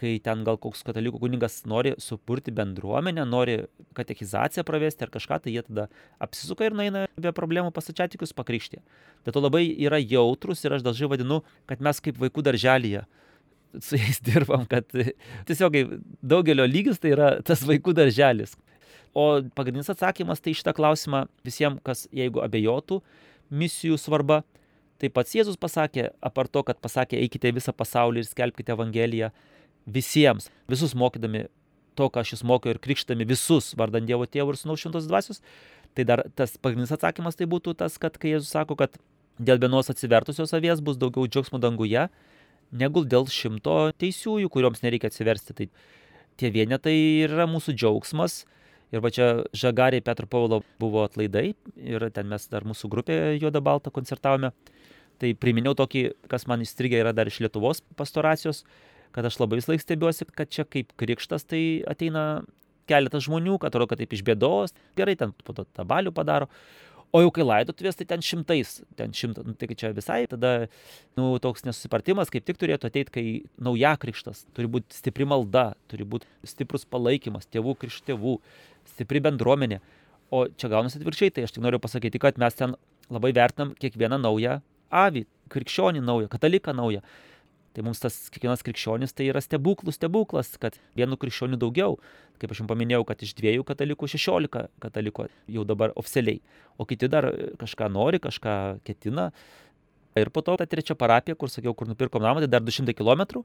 kai ten gal koks katalikų kuningas nori supurti bendruomenę, nori katechizaciją pravesti ar kažką, tai jie tada apsisuka ir naina be problemų pasačiatikus pakrikštė. Dėl to labai yra jautrus ir aš dažnai vadinu, kad mes kaip vaikų darželyje su jais *laughs* dirbam, kad tiesiog daugelio lygis tai yra tas vaikų darželis. O pagrindinis atsakymas tai šitą klausimą visiems, kas jeigu abejotų misijų svarba, Tai pats Jėzus pasakė, apart to, kad pasakė, eikite visą pasaulį ir skelbkite Evangeliją visiems, visus mokydami to, ką jūs mokiau ir krikštami visus vardant Dievo Tėvų ir Sūnaus Šventos Dvasios, tai dar tas pagrindinis atsakymas tai būtų tas, kad kai Jėzus sako, kad dėl vienos atsivertusios avies bus daugiau džiaugsmo danguje, negu dėl šimto teisiųjų, kurioms nereikia atsiversti. Tai tie vienetai yra mūsų džiaugsmas. Ir va čia Žagariai Petro Paulo buvo atlaidai ir ten mes dar mūsų grupė Juoda Balta koncertavome. Tai priminiau tokį, kas man įstrigė yra dar iš Lietuvos pastoracijos, kad aš labai vis laik stebiuosi, kad čia kaip krikštas tai ateina keletas žmonių, kad atrodo, kad taip iš bėdos, gerai, ten po to tabalių padaro. O jau kai laidotuvės, tai ten šimtais, ten šimtas, nu, tai čia visai tada, nu, toks nesusipratimas, kaip tik turėtų ateiti, kai nauja krikštas, turi būti stipri malda, turi būti stiprus palaikymas, tėvų krikštėvų, stipri bendruomenė. O čia gaunasi atvirkščiai, tai aš tik noriu pasakyti, kad mes ten labai vertinam kiekvieną naują avį, krikščionį naują, kataliką naują. Tai mums tas kiekvienas krikščionis tai yra stebuklų stebuklas, kad vienu krikščioniu daugiau. Kaip aš jums paminėjau, kad iš dviejų katalikų 16 kataliko jau dabar oficialiai. O kiti dar kažką nori, kažką ketina. Ir po to ta trečia parapija, kur sakiau, kur nupirkom namą, tai dar 200 km.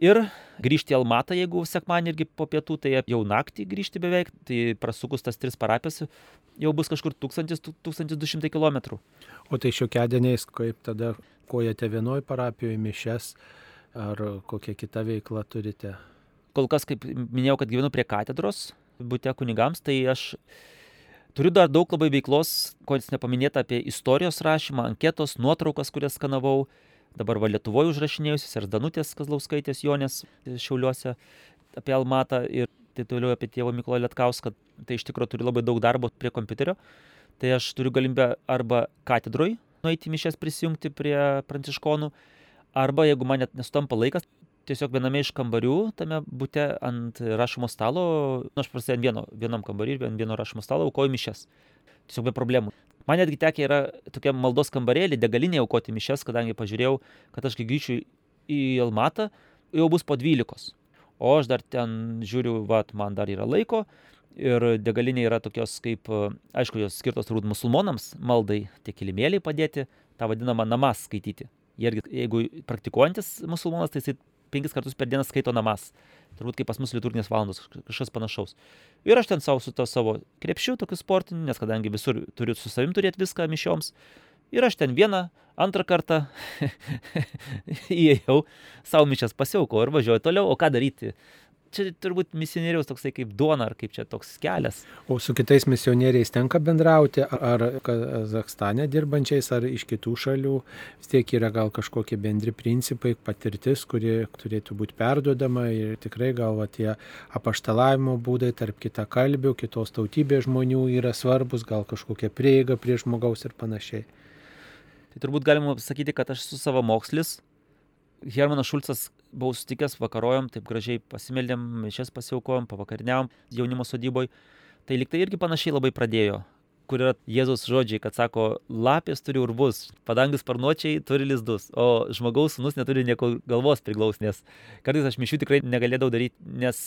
Ir grįžti į Almatą, jeigu sekmanį irgi po pietų, tai jau naktį grįžti beveik, tai prasukus tas tris parapijas jau bus kažkur 1000-1200 km. O tai šiokiadieniais, kaip tada kojate vienoj parapijoje mišes ar kokią kitą veiklą turite? Kol kas, kaip minėjau, kad gyvenu prie katedros, būte kunigams, tai aš turiu dar daug labai veiklos, ko jūs nepaminėta apie istorijos rašymą, anketos, nuotraukas, kurias skanavau. Dabar va Lietuvoje užrašinėjusius ir Danutės Kazlauskaitės Jonės Šiauliuose apie Almatą ir tai toliau apie tėvo Mykolo Lietkauską. Tai iš tikrųjų turi labai daug darbo prie kompiuterio tai aš turiu galimybę arba katedroj nueiti mišes prisijungti prie pranciškonų, arba jeigu man net nesutampa laikas, tiesiog viename iš kambarių, tame būte ant rašymo stalo, nu, aš prasidėjau ant vieno, vienam kambarį ir ant vieno rašymo stalo aukoju mišes. Tiesiog be problemų. Man netgi tekė yra tokia maldos kambarėlė, degalinė aukoti mišes, kadangi pažiūrėjau, kad aš kai grįšiu į Almatą, jau bus po 12. O aš dar ten žiūriu, va, man dar yra laiko, ir degalinė yra tokios kaip, aišku, jos skirtos turbūt musulmonams maldai, tie kilimėliai padėti, tą vadinamą namas skaityti. Irgi, jeigu praktikuojantis musulmonas, tai jisai penkis kartus per dieną skaito namas. Turbūt kaip pas mus liturginės valandos, kažkas panašaus. Ir aš ten savo su to savo krepšiu, tokiu sportiniu, nes kadangi visur turiu su savim turėti viską mišioms. Ir aš ten vieną, antrą kartą *laughs* įėjau, savo mišęs pasiaukau ir važiuoju toliau, o ką daryti? Čia turbūt misionieriaus toksai kaip duona, ar kaip čia toks kelias. O su kitais misionieriais tenka bendrauti, ar Kazakstane dirbančiais, ar iš kitų šalių, vis tiek yra gal kažkokie bendri principai, patirtis, kuri turėtų būti perduodama ir tikrai gal tie apaštalavimo būdai tarp kita kalbių, kitos tautybės žmonių yra svarbus, gal kažkokia prieiga prie žmogaus ir panašiai. Tai turbūt galima pasakyti, kad aš esu savo mokslis, Hermanas Šulcas buvau sutikęs, vakarojom, taip gražiai pasimeldėm, mišes pasiaukojom, pavakariniavom jaunimo sodyboje. Tai liktai irgi panašiai labai pradėjo, kur yra Jėzus žodžiai, kad sako, lapės turi urvus, padangus sparnuočiai turi lizdus, o žmogaus sunus neturi nieko galvos priglaus, nes kartais aš mišių tikrai negalėdavau daryti, nes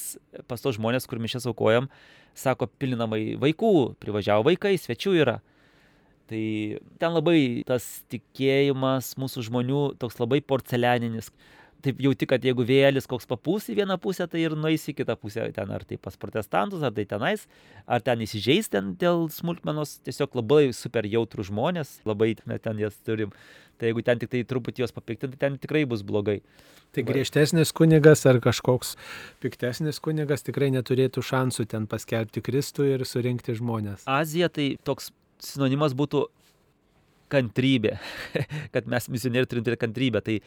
pas to žmonės, kur mišes aukojam, sako, pilinamai vaikų, privažiavo vaikai, svečių yra. Tai ten labai tas tikėjimas mūsų žmonių toks labai porcelianinis. Taip jauti, kad jeigu vėjelis koks papūs į vieną pusę, tai ir nueis į kitą pusę, ten ar tai pas protestantus, ar tai tenais, ar ten įsižeis ten dėl smulkmenos, tiesiog labai super jautrų žmonės, labai ten jas turim. Tai jeigu ten tik tai truputį jos papiktinti, ten tikrai bus blogai. Tai griežtesnis kunigas ar kažkoks piktesnis kunigas tikrai neturėtų šansų ten paskelbti Kristų ir surinkti žmonės. Azija tai toks sinonimas būtų kantrybė, *laughs* kad mes misionieriai turim turėti kantrybę. Tai,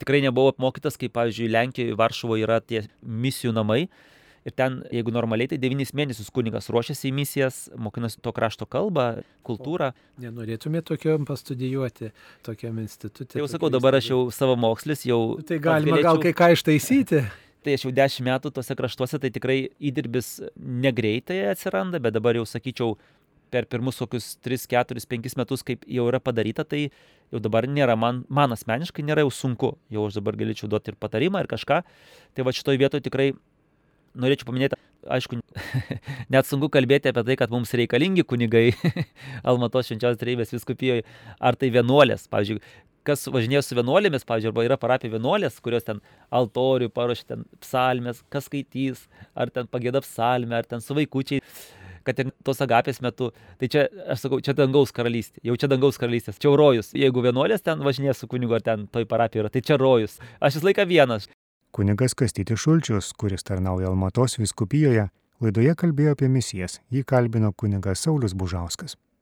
tikrai nebuvau apmokytas, kaip pavyzdžiui, Lenkijoje, Varšuvoje yra tie misijų namai. Ir ten, jeigu normaliai, tai devynis mėnesius kunigas ruošiasi į misijas, mokinasi to krašto kalbą, kultūrą. Nenorėtumėte tokiam pastudijuoti, tokiam institutui. Jau sakau, dabar aš jau savo mokslis, jau... Tai galima galėčiau... gal kai ką ištaisyti. *laughs* tai aš jau dešimt metų tuose kraštuose, tai tikrai įdirbis negreitai atsiranda, bet dabar jau sakyčiau, per pirmus kokius 3, 4, 5 metus, kaip jau yra padaryta, tai jau dabar nėra, man, man asmeniškai nėra jau sunku. Jau aš dabar galėčiau duoti ir patarimą, ir kažką. Tai va šitoje vietoje tikrai norėčiau paminėti, aišku, *laughs* net sunku kalbėti apie tai, kad mums reikalingi kunigai *laughs* Almatos švenčiausios trejybės viskupijoje, ar tai vienuolės, pavyzdžiui, kas važinėjo su vienuolėmis, pavyzdžiui, arba yra parapija vienuolės, kurios ten altorių paruošia, ten psalmės, kas skaitys, ar ten pagėda psalmę, ar ten su vaikučiai kad ir tos agapės metu, tai čia, aš sakau, čia dangaus karalystė, jau čia dangaus karalystės, čia rojus. Jeigu vienuolės ten važinės su kunigu ar ten toj parapijoje yra, tai čia rojus. Aš visą laiką vienas. Kunigas Kastytis Šulčius, kuris tarnauja Almatos viskupijoje, laidoje kalbėjo apie misijas. Jį kalbino kunigas Saulis Bužauskas.